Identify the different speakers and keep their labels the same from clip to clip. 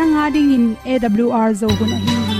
Speaker 1: nanga ding in awr zo gun ahi
Speaker 2: hong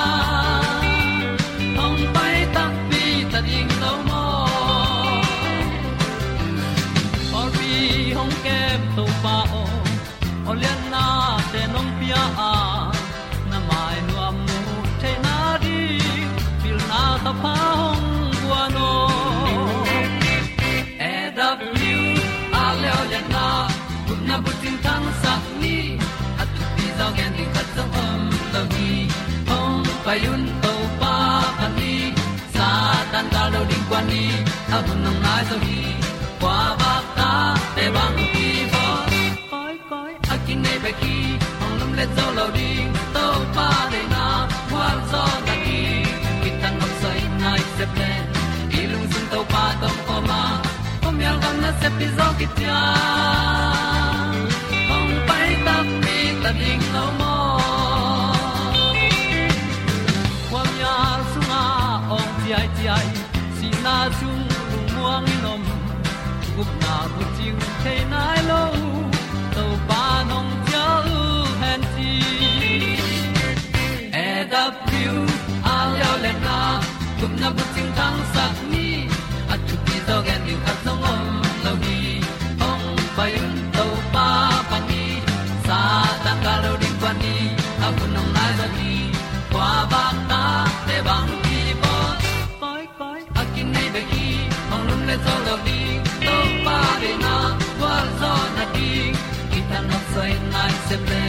Speaker 2: payun to pa pan ni sa tan da lo ding kwan ni a bu nang mai so hi kwa ba ta te bang ki bo koi koi a kin nei ba ki ong lum le zo lo ding to pa de na kwa zo ta ki ki tan nok sai nai se ple i lung sun to pa tom ko ma. Kom yal gam na se pi zo ki tia ting nai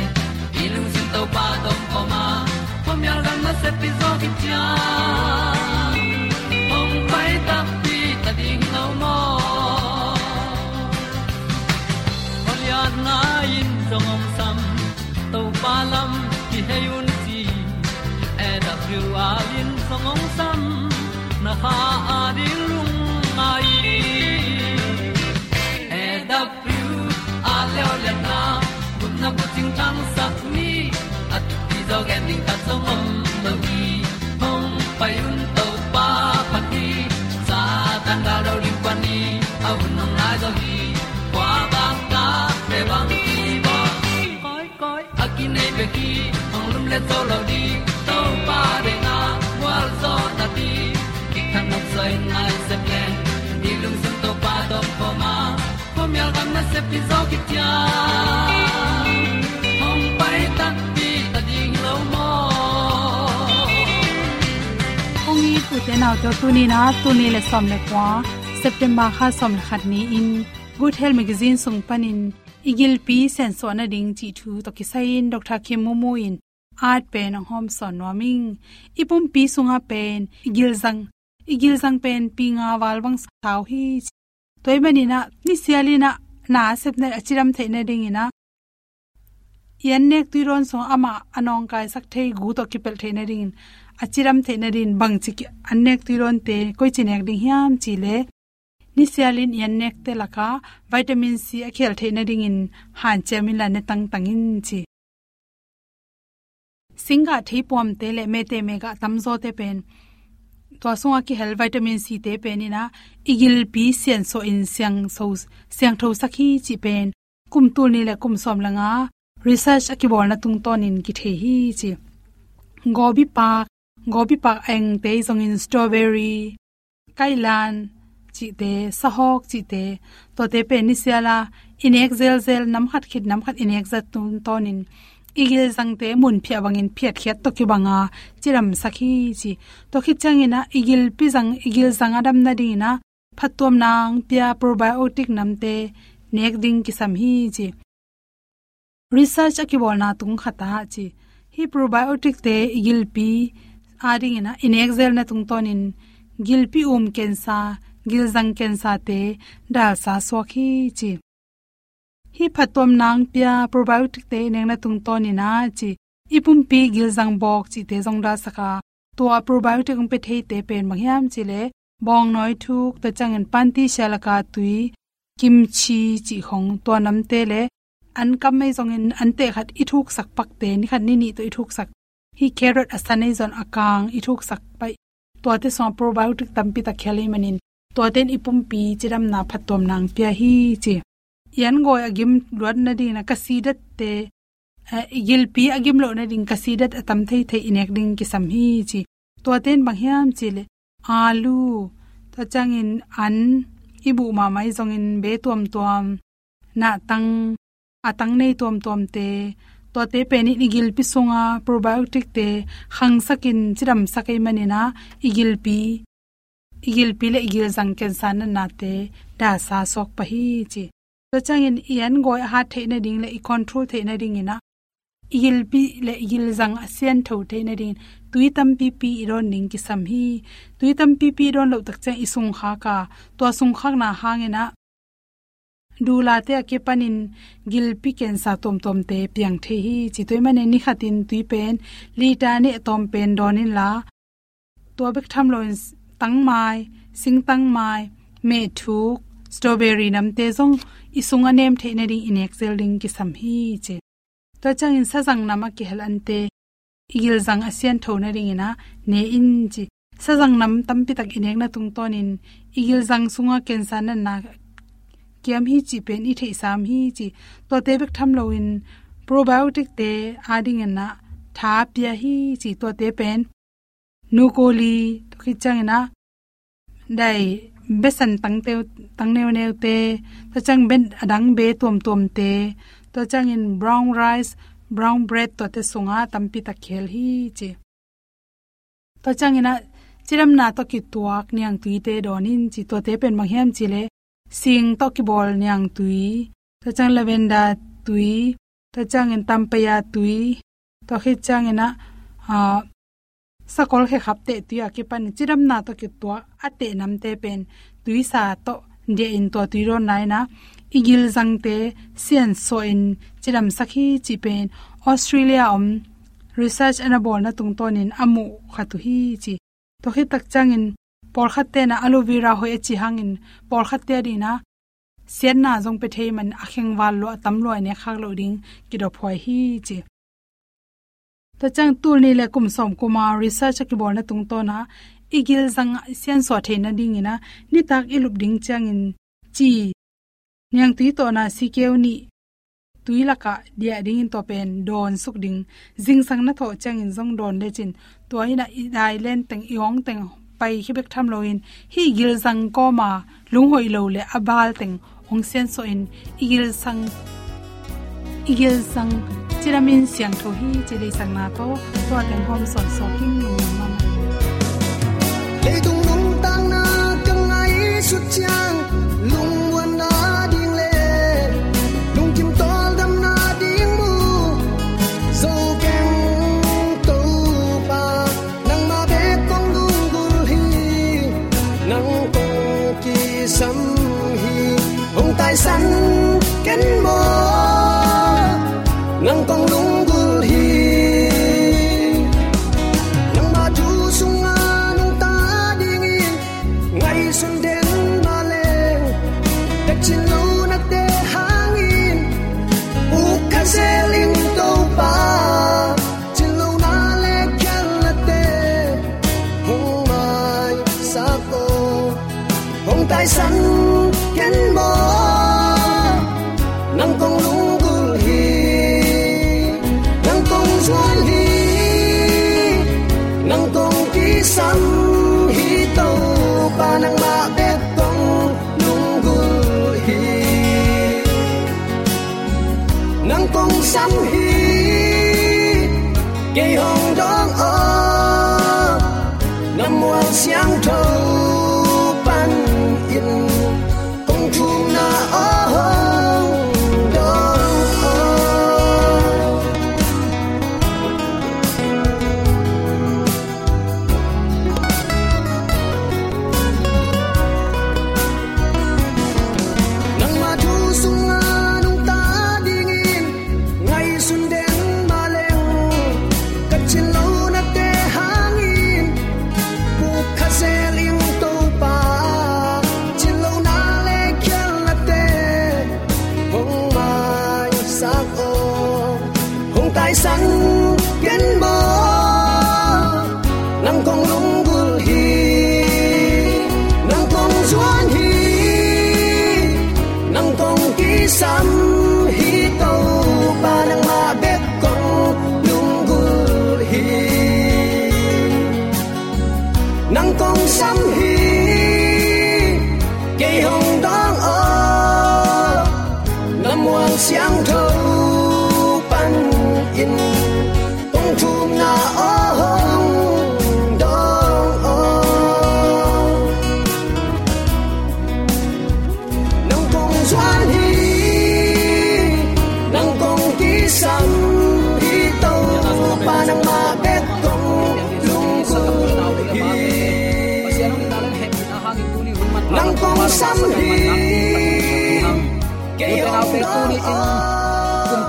Speaker 2: po mi al gam na se pi zo ki tia hom pai ta pi ta ding lo mo
Speaker 1: ong i pu te nau to tu ni na tu ni le som le kwa september kha som le khat ni in good health magazine sung panin igil pi sen so na ding chi thu to ki sain dr kim momo in art pen ang hom son noming ipum pi sunga pen igil zang igil sang pen pinga walwang saw hi toy manina ni sialina na sep ne achiram theina ding ina yan nek tu ron so ama anong kai sak thei gu to kipel theina ding achiram theina rin bang chi anek tu ron te koi chinek ding hiam chi le ni sialin yan nek te laka, vitamin c a khel theina ding in han chemin la ne tang tangin chi. Singa thei pom te le me te me ga tamzo te pen to sunga ki hel vitamin c te penina igil pi sian so in siang so, siang tho sakhi chi pen. Kum tu ni le kum som langa, research akibol na tung ton in ki the hi chi. Gobi park gobi park eng te zong in strawberry, kailan chi te, sahok chi te. To te pe ni siala, in exel zel, nam khat khit, nam khat in exat tun tonin igil zangte mun phia bangin phiat khiat to ki banga chiram sakhi chi to khi changina igil pi zang igil zang adam na ding na phatom nang pia probiotic namte nek ding ki sam hi chi research ki bol na tung khata chi hi probiotic te igil pi ading ina in exel na tung tonin gil pi um kensa gil zang kensa te dal sa so chi hi phatom nang pia probiotic te neng na tung to ni na chi ipum pi gil jang bok chi te jong da saka. To a probiotic um pe thei te pen mangyam chi le bong noi thuk ta chang en pan ti shalaka tui. Kim chi chi hong to nam te le an kam mai jong en an te khat i thuk sak pak te ni khat ni ni to i thuk sak. Hi carrot asane zon akang i thuk sak pai. To te so probiotic tampi ta khali manin. To ten ipum pi chiram na phatom nang pia hi chi yan go agim luat na ding na kasidat te eh, gil pi agim lo na ding kasidat atam thei thei inek ding ki sam hi chi. To ten bang hiam chi le, alu, ta chang in an, ibu ma mai zong in be tuam tuam, na tang atang nei tuam tuam te to te pe ni igil pi songa, probiotic te khang sakin chiram sakai manina igil pi igil pi le igil zang ken san na te, da sa sok pa hi chi to changin ian goi ha theina ding, le i control theina ding ina igil pi le igil zang asian tho theina ding. Tui tam pi pi ron ning ki sam hi. Tui tam pi pi ron lo tak chang isung kha ka. To sung khak na hangena du la te ke panin gil pi ken sa tom tom te piang the hi. Chi toy mane ni khatin tui pen. Li ta ne tom pen donin la. To bek tham lo tang mai, sing tang mai, me thuk strawberry nam te zong isung anem the na ring in excel ring ki sam hi che. To chang in sa jang nama ki hel ante igil jang asian tho na ring ina ne in chi. Sa jang nam tam pi tak inek na tung ton in, igil jang sunga ken san na na kiam hi chi pen i the sam hi chi. To te bek tham lo in, probiotic te ading na tha pya hi chi. To te pen nukoli to ki chang na dai besan tangte tang neu te, to chang ben, adang be tom tom te, to chang in brown rice, brown bread to te sunga tampi ta khel hi che. To chang ina, chiram na to ki tuak niang tui te donin chi to te pen manghem chile sing to ki bol niang tui. To chang lavenda tui, to chang in tampaya tui, to khi chang ina a sakol khe khapte tuya ki pan chiram na to ki to ate nam te pen, tui sa to de in to tui ron nai na, igil jang te, sian so in chiram sakhi chi pen. Australia om, research and bol na tung ton in amu khatu hi chi. To khi tak chang in por khat te na aloe vera e chi hangin por khat te ri na, sian na jong pe thei man akheng wal lo tam lo ne khak lo ding ki do phoi hi chi to chang tul ni le kum som kuma research ki bol na tung to na igil zang sian so theina ding ina ni tak ilup ding chang in chi nyang tui to na si keu ni tui laka dia ding in to pen don suk ding. Jing sang na tho chang in zong don le chin. To ina i dai len teng yong teng pai hi bek tham loin hi gil zang ko ma lung hoi lo le abal teng ong sen so in. Igil sang igil sang chiramin siang tho hi chile sangna to to ateng hom son so king nu ma
Speaker 3: le tung nong tang na kang nai su chang lung wan na ding le lung kim tol dam na ding mu so keng to pa nang ma be kong lung gul hi nang kong ki sam hi. Hong tai san ken mo nang kong hồng hong dong năm nam sáng xiang kong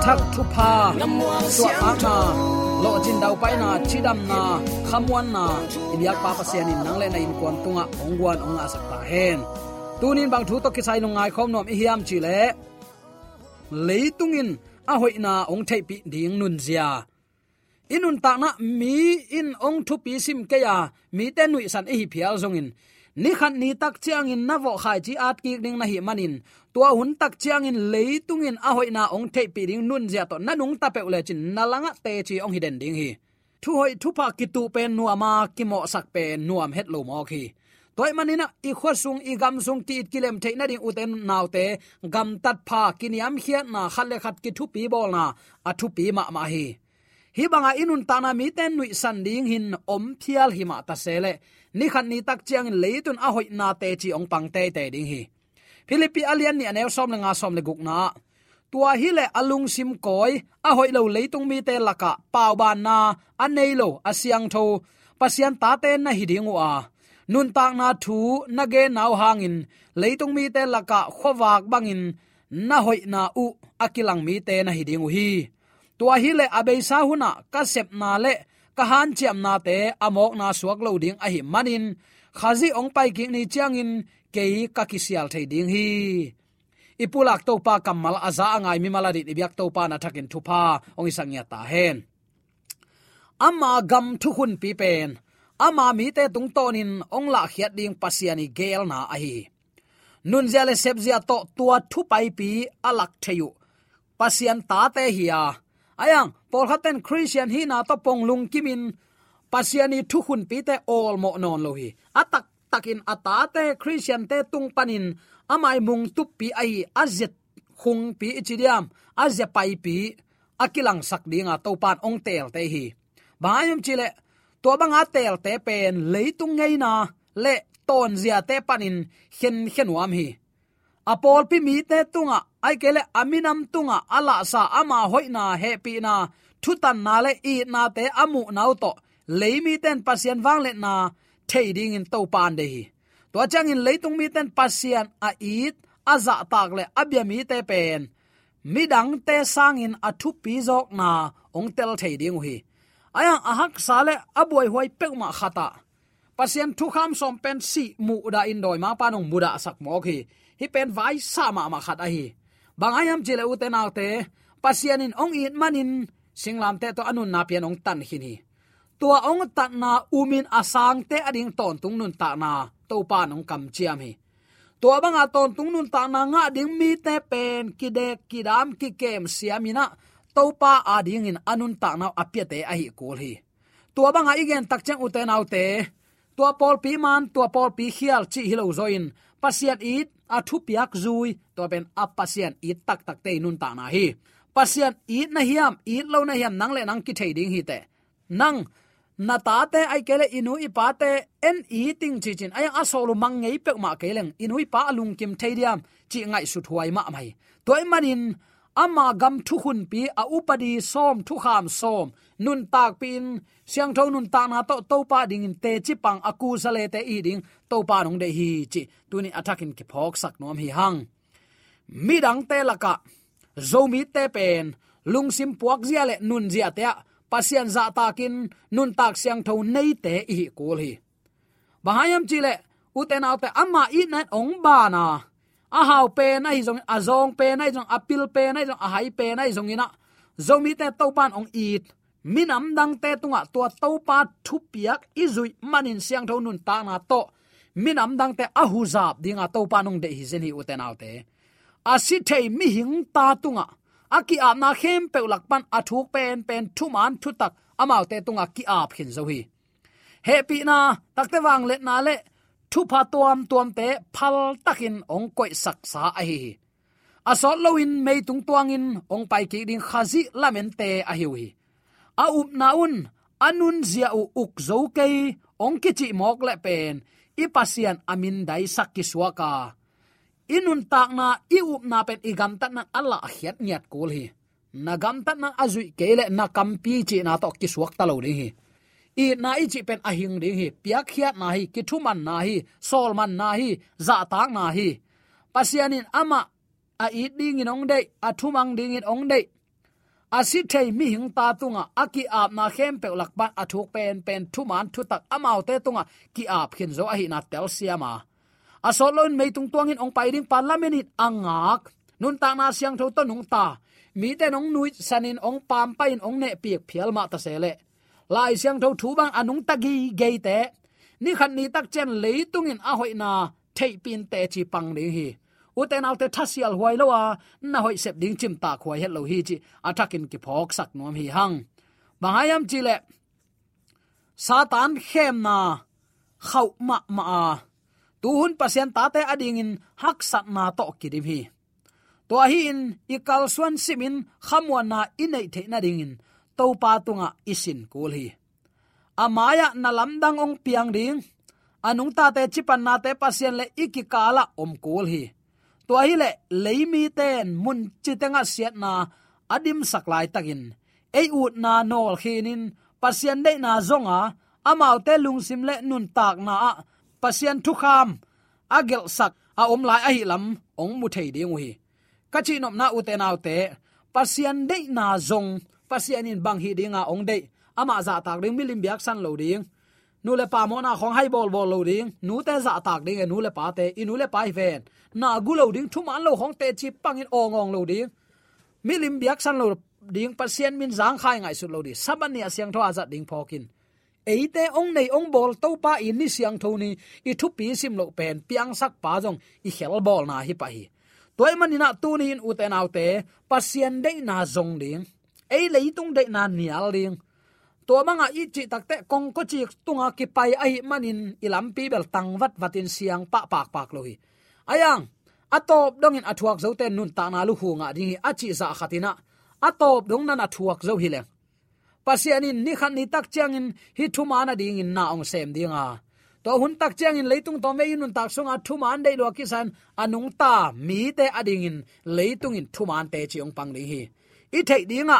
Speaker 4: thak thu pa
Speaker 3: nam wang
Speaker 4: so
Speaker 3: xiang
Speaker 4: ak na
Speaker 3: thâu
Speaker 4: lo jin dau pai na chidam na khamwan na ibyak pa pa sian in nang le na in kon tunga ongwan ong asak ta hen. Tunin bang thu to ki sai nong ngai khom nom i hiam chi le leitungin a hoina ong thei pi ding nun zia. Inun ta na mi in ong thu pi sim ke ya, mi te nui san e hi phial zong in ni khan ni tak chiang in na vo khai chi at ki ding na hi manin. Tua hun tak chiang in leitung in a hoina ong thei pi ding nun zia to nanung ta pe ule chin na langa te chi ong hi den ding hi. Thu hoi thu pa ki tu pen nu ama ki mo sak pe nuam het lo mo khi. Toy manina i khwa sung, i gam sung ti it kilem the na ding uten naw te, gam tat pha kiniam khiat na khale khat ki thu pi bol na, a thu pi ma ma hi hi banga inun tana mi ten nui san ding hin om phial hi ma ta sele. Ni khan ni tak chiang in leitun a hoi na te chi ong pang te te ding hi. Philippi alian ni anew som le nga som le guk na. Tua hi le alung sim koi, a hoi lo leitung mi te laka, pau ban na anei lo asiang tho. Pasian ta ten na hi ding wa. Nun tak na thu, na ge naw hangin leitung mi te laka khowak bangin na hoi na u akilang mi te na hi ding hi tua hi le abei sa huna ka sep na le, ka han chiam na te, amok na suak lo ding a hi manin. Khazi ong pai ki ni chiang in ke ka kisial thei ding hi. Ipulak to pa kamal aza angai mi maladi ibyak to pa na thakin thupa, ong isangya ta hen. Ama gam thu hun pi pen. Ama mi te tung tonin ong la khiat ding pasiani gel na a hi. Nun zale sep zia to tua thu pai pi alak theyu. Pasian ta te hiya ayang pol khaten christian hi na to pong lung kimin pasiani thu hun pi te, all mo non lo hi atak takin atate christian te, tung panin amai mung tu pi ai, azet khung pi ichidiam azya pai pi, akilang sak dinga to pan ong tel te hi bayum chile to banga tel te pen leitung ngei na, le ton zia te panin hen henwam hi apol pi mi te tunga, ai kele aminam tunga, ala sa ama hoina happy na. Thutan na le i na te amu nau to. Leimi ten pasien wang le na, thading in to pan de hi. To chang in leitung mi ten pasian a it aza tak le abyami te pen. Midang te sangin athu pi jok na, ong tel thei hi. Aya, ahak sale hoi pek ma khata. Pasien thu kham som pen si mu da in doi ma panong muda sak mo khi hi pen vai sama ma khat a hi. Bangayam chile u te naw te in ong in manin singlam te to anun na pian ong tan hin hi. Tua ong tat na umin asang te ading ton tung nun ta na, to pa nong kam chiam hi. Tua banga ton tung nun ta na nga ding mi te pen kide kidam ki kem siamina topa ading in anun ta na apia te a hi kul hi. Tua banga igen tak chang uten autte tua pol pi man, tua pol pi khial chi hilo zoin pasiat it a thu piak zui, to ben a pasien i tak tak te nun ta na hi. Pasien i na hiam, i lo na hiam, nang le nang ki thei ding hi te. Nang, na ta te, ai kele inu i pa te, en i ting chi chin. Ai a so lu mang ngei pek ma keleng inu i pa alung kim thei diam, chi ngai su thuai ma mai. Toy manin, ama gam thu hun pi a upadi som thu kham som nun tak pin. Siang tho nun ta na to to pa ding in te chi pang aku sale te i ding. To pa nong de hi chi. Tuni attacking ki phok sak nom hi hang. Mi dang te laka zomi te pen. Lung sim puak zia le nun zia te pasian za takin nun tak siang tho nei te i kul hi. Bahayam chile uten autte amma i na ong ba na. A hau pe na hi zong, a zong pe na zong apil pe na zong, a hai pe na zong ina. Zomi te to pan ong it minam dang te tunga tua to pa thu piak izui manin siang tho nun ta na to. Minam dang te ahuzap dinga to pa nong de hi zen hi uten autte asi thei mi hing ta tunga. Aki ap na khem pe lak pan athuk pen pen thu man thu tak amau te tunga ki ap khin zo hi. He pi na takte wang let na le thu pha tuam tuam te phal takin ong koi sak sa a hi. Asol loin mei tung tuangin ong pai ki ding khazi lamen te a hi a um up naun anun zia u uk zo ke ong ki chi mok le pen. I pasian amin dai sak ki suaka inun tak na, i up na pen, i gam tat na alla hiat nyat kol hi. Na gam tat na azui kele na kampi chi na to ki suak ta lo ri hi. I na i chi pen a hing ri hi, piak hiat na hi, ki thuman na hi solman na hi, za tak na hi. Pasianin ama, a i ding in ong dei, a thumang ding in ong dei. Asi thei mi hing ta tunga aki ap na khem pe lak ban athuk pen pen thuman thu tak amau te tunga ki ap khin zo a hi na tel siama asolon mei tung tuangin ong pai ding parliament angak nun ta na siang tho to nung ta mi te nong nui sanin ong pam pa in ong ne piek phial ma ta sele lai siang tho thu bang anung ta gi ge te ni khan ni tak chen le tung in a hoi na thei pin te chi pang ding hi uten alte thasial huai lowa na hoi sep ding chim ta khwai het lo hi chi. Atakin ki phok sak nom hi hang. Bangayam chi le, satan khem na, khau ma ma tu hun pasien ta te ading in, hak sat na to kidim hi. To hi in ikal swan simin khamwa na inai the na ding in, to pa tunga isin kul hi. Amaya na lamdang ong piang ding, anung ta te chipan na te pasien le ikikala om kul hi to hi le leimi ten mun chitenga siat na adim saklai takin ei ut na nol khinin, pasian de na zonga, amau te lungsim le nun tak na pasian thu kham agel sak, a om lai a hi lam, ong mu thei ding hi ka chi nom na u te nau te, pasian de na zong, pasian in bang hi dinga ong de ama za tak ring milim biak san lo ding nu le pa mo na khong hai bol bol lo ding. Nu te za tak ding e nu le pa te. Inu le pa ven. Na gu lo ding, thu man lo khong te chi pang in ong ong lo ding. Milim biak san lo ding pasien min zang khai ngai su lo di. Ni asyang tho azat ding phokin eite ong nei ong bol to pa in ni siang tho ni, i thu pi sim lo pen, piang sak pa jong i khel bol na hi pa hi. Toy manina tu ni in uten autte pasien de na zong ding. Ei tung de na nial ding to manga i chi takte kong ko chi tunga ki pai ai manin ilam pi bel tang wat watin siang pa pak pak lohi. Ayang atop dong in athuak zo nun ta na lu hunga ding a chi za khatina. Atop dong na athuak zo hi leng. Pasianin ni khan ni tak chiang in hi thu mana ding in na ong sem dinga to hun tak chiang in leitung to me yun tak sunga thu man dei lo kisan anung ta mi te ading in leitung in thu man te chi ong pang ding hi. I thei dinga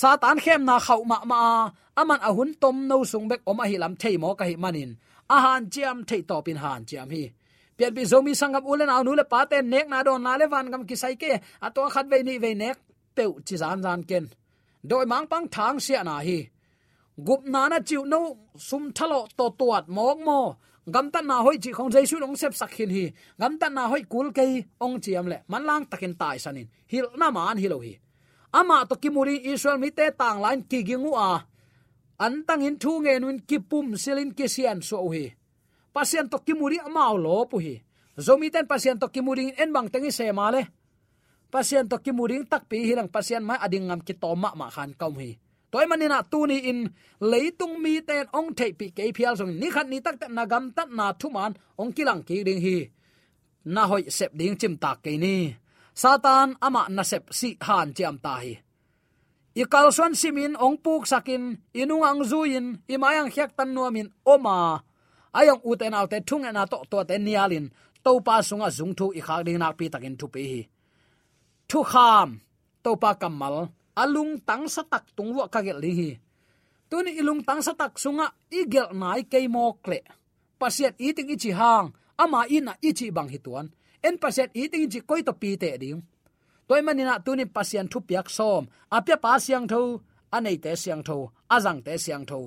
Speaker 4: satan khem na khau ma ma aman ahun tom no sung bek oma hi lam thei mo ka hi manin. Ahan chiam thei to pin han chiam hi. Pian bi zomi sangam ulen aw nu le pa te nek na don na le van gam ki sai ke ato khat ve ni ve nek pe chi zan zan ken. Doi mang pang thang sia na hi. Gup na na chiu no sum thalo to tuat mok mo. Gam tan na hoi chi khong jai su long sep sakhin hi. Gam tan na hoi kul ke ong chiam le. Man lang takin tai sanin. Hil na man hilo hi. Ama to kimuri israel mi te tang line ki gingu a an tang in thu nge nun ki pum silin ki sian so hi pasien to kimuri ama lo pu hi. Zomi ten pasien to kimuri en bang tengi se ma le. Pasien to kimuri tak pi lang pasien mai ading ngam ki to ma ma khan kaum hi. Toy inatu ni in leitung mi ten ong thei pi ke phial song ni khat ni tak na gam tat na thu man ong kilang ki ding hi. Na hoi sep ding chim tak ke ni. Satan ama na sep si han chiam ta hi i kalson simin ong puk sakin inung ang zuin i mayang hyak tan nuamin oma ayang uten autte thung na to to te nialin to pa sunga zung thu i khak ding nak pi takin thu pe hi. Thu kham to pa kamal, alung tang sa tak tung wa ka gel hi. Tuni ilung tang sa tak sunga igel nai ke mo kle pasiat eating ichi hang, ama ina ichi bang hituan en pasiat eating ichi koi to pi te ding toy manina tuni pasian thu piak som. À, Apya pa siang tho anei à, te siang tho azang à, te siang tho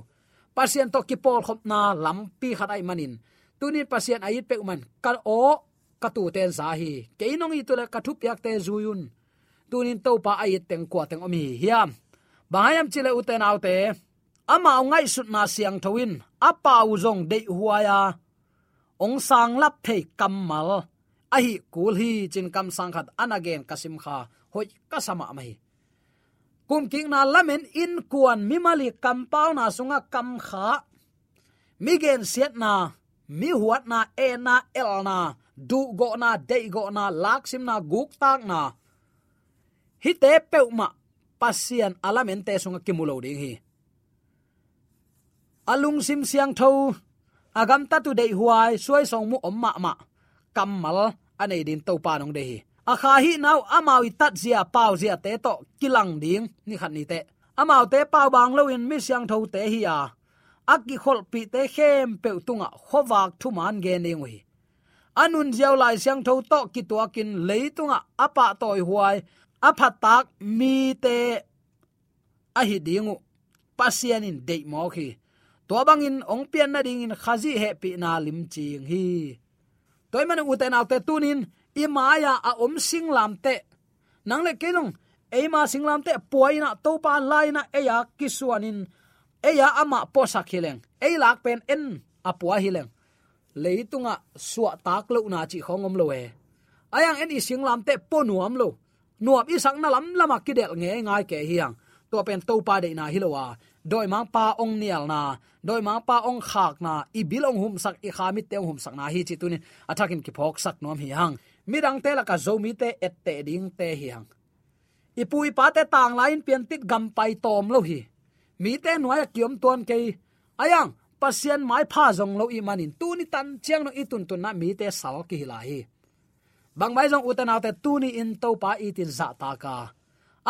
Speaker 4: pasian to ki pol khop na lampi khatai manin tunin pasian ait pe man. Kal o katu ten za hi. Keinong i tule kathu piak te zuyun tunin to pa ait teng kwa teng omi hiam. Bahayam chile uten autte ama ngai sut na siang thowin apa uzong de huaya ong sang lap thei kammal ahi kul hi chin kam sang khat anagen kasim kha hoi kasama mai kum king na lamen in kuan mimali kampau na sunga kam kha. Migen siat na, mi huat na e na, el na du go na de go na lak sim na guk tak na. Hi te pe ma pasian alamen te sunga kimulo ding hi. Alung sim siang tho agam ta tu dei huai suai song mu omma ma kammal anei din to pa nong dehi akha hi nau amawi tat zia pau zia te to kilang ding, ni khat ni te. Amau te pau bang lo in mi siang tho te hi ya akki khol pi te khem pe tunga khowak thu man ge ne ngui. Anun jiao lai siang tho to ki to kin leitunga apa toy huai. Aphat tak mi te a hi dingu. Pasian in dei mo khi. To bangin ong pian na ding in khazi he pi na lim ching hi toy man uten alte tunin i maya a om sing lam te nang le kelong e ma sing lam te poina to pa laina e ya kisuanin e ya ama posak hileng e lak pen en apua hileng leitunga suwa tak lo na chi khongom lo e ayang en i sing lam te ponuam lo nuam i sang na lam lama kidel nge ngai ke hiang to pen to pa de na hilowa doi mang pa ong nial na, doi mang pa ong khak na, i bilong hum sak, i khamit te hum sak na. Hi chi tunin athakin ki phok sak nom hi hang. Mirang te la ka zomi te et te ding te hi hang. Ipui pa te tang lain pian tit gam pai tom lo hi. Mi te noya kiom ton ke ayang, pasien mai pha zong lo i manin. Tu ni tan chiang no itun tun na mi te sal ki hi hi. Bang mai zong utanaw te tu ni in to pa itin za ta ka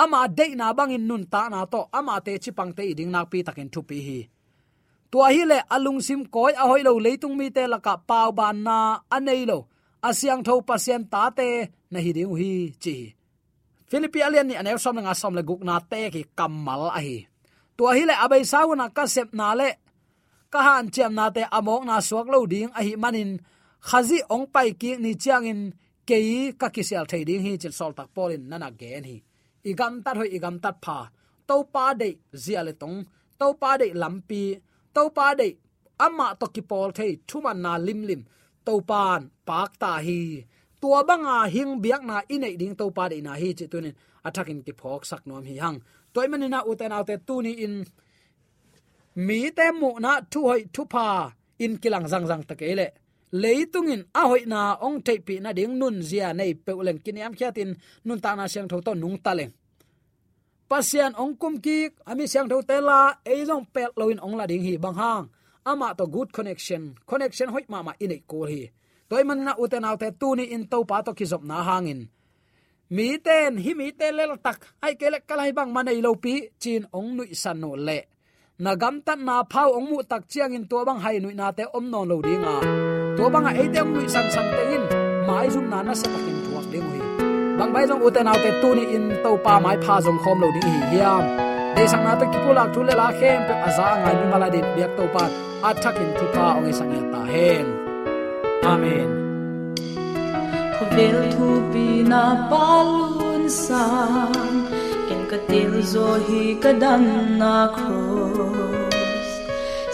Speaker 4: ama de na bang in nun ta na to. Ama te chi pang te ding na pi takin thu pi hi. Tua hi le alung sim koi a hoi lo leitung mi te laka pau ban na anei lo. Asyang tho pasien ta te na hi ding hi chi philippi alian ni anew som nga som le guk na te ki kamal a hi. Tua hi le abai sauna ka sep na le. Ka han chem na te amok na suak lo ding a hi manin. Khazi ong pai ki ni chiang in kei ka kisel thei ding hi chil sol tak polin nana gen hi igam tat hoi, igam tat pha. To pa de zia le tong. To pa de lampi to pa de ama to ki pol thei thuman na lim lim. To pan, pak ta hi. Tua banga hing biak na inei ding to pa de na hi chi tunin. Athakin ki phok sak nom hi hang. Toy manina uten autte tuni in. Mi te mu na thu hoi thu pa in kilang zang zang takele leitungin. A hoi na ong te na ding nun zia nei peuleng kiniam khiatin nun ta na siang tho to nung ta leng pasian ong kum ki ami siang tho tela la e jong pe loin ong la ding hi bang hang. Ama to good connection. Connection hoi ma ma inei ko hi. Toy man na uten autte tu ni in to pa to ki zop na hangin. Mi ten, hi mi te lel tak. Ai kele kalai bang manei lo pi, chin ong nui san no le. Na gam na phau ong mu tak chiang in to bang hai nui na te om non lo dinga to banga e dem lui san san te in. Mai zum na na sa takin tuak de hi bang bai jong uten autte tu ni in to pa mai pha jong khom lo ding hi hiam de sang na to ki pula thu le la khem pe aza ngai mi mala de biak to pa. Athakin tu pa ong sang ya ta hen amen.
Speaker 5: Vel tu pi na palun sang ken ka til zo hi ka dan na cross.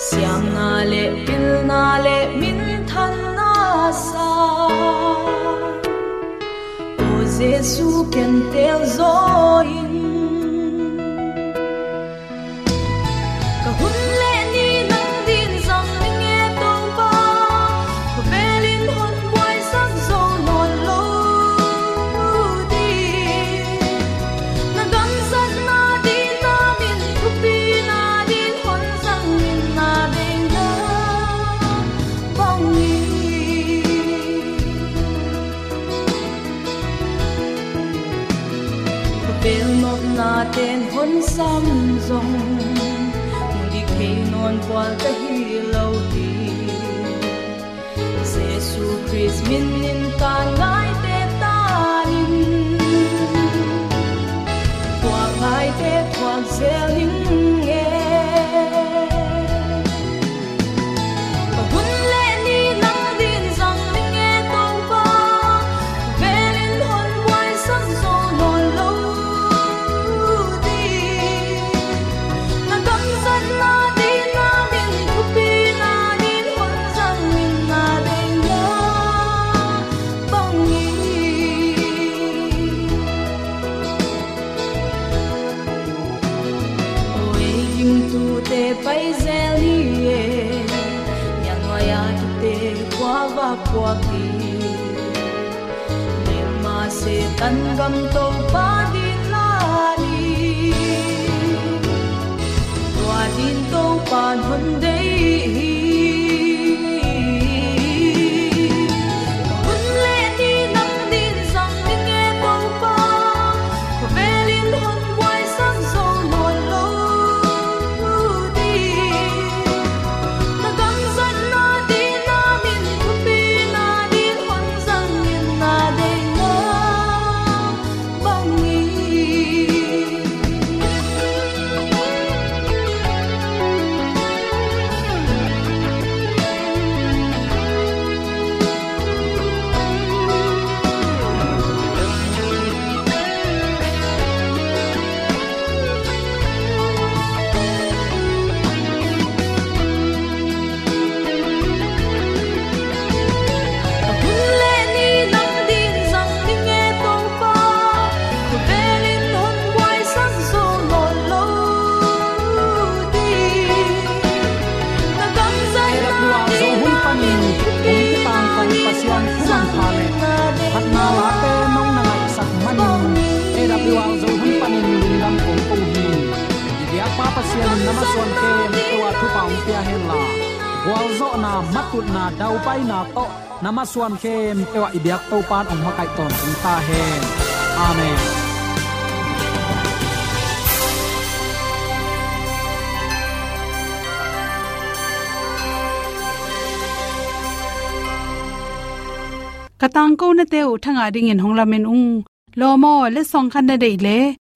Speaker 5: Siam na le pil na le mi na sa o jesu ken tel zo hon sam zong mong di khe non kwal ka hi lo di Jesu Christ min nin ka ngai te ta nin Tua ngai te tua zel nin tan gam
Speaker 4: son ke to wa thu paung pia hen la wal zo na matut na dau pai na to na ma suan khem te wa ibiak to pan ong ma kai ton ong ta hen amen
Speaker 1: katang ko na te u thanga ding in honglamen ung lomo le song khan na dei le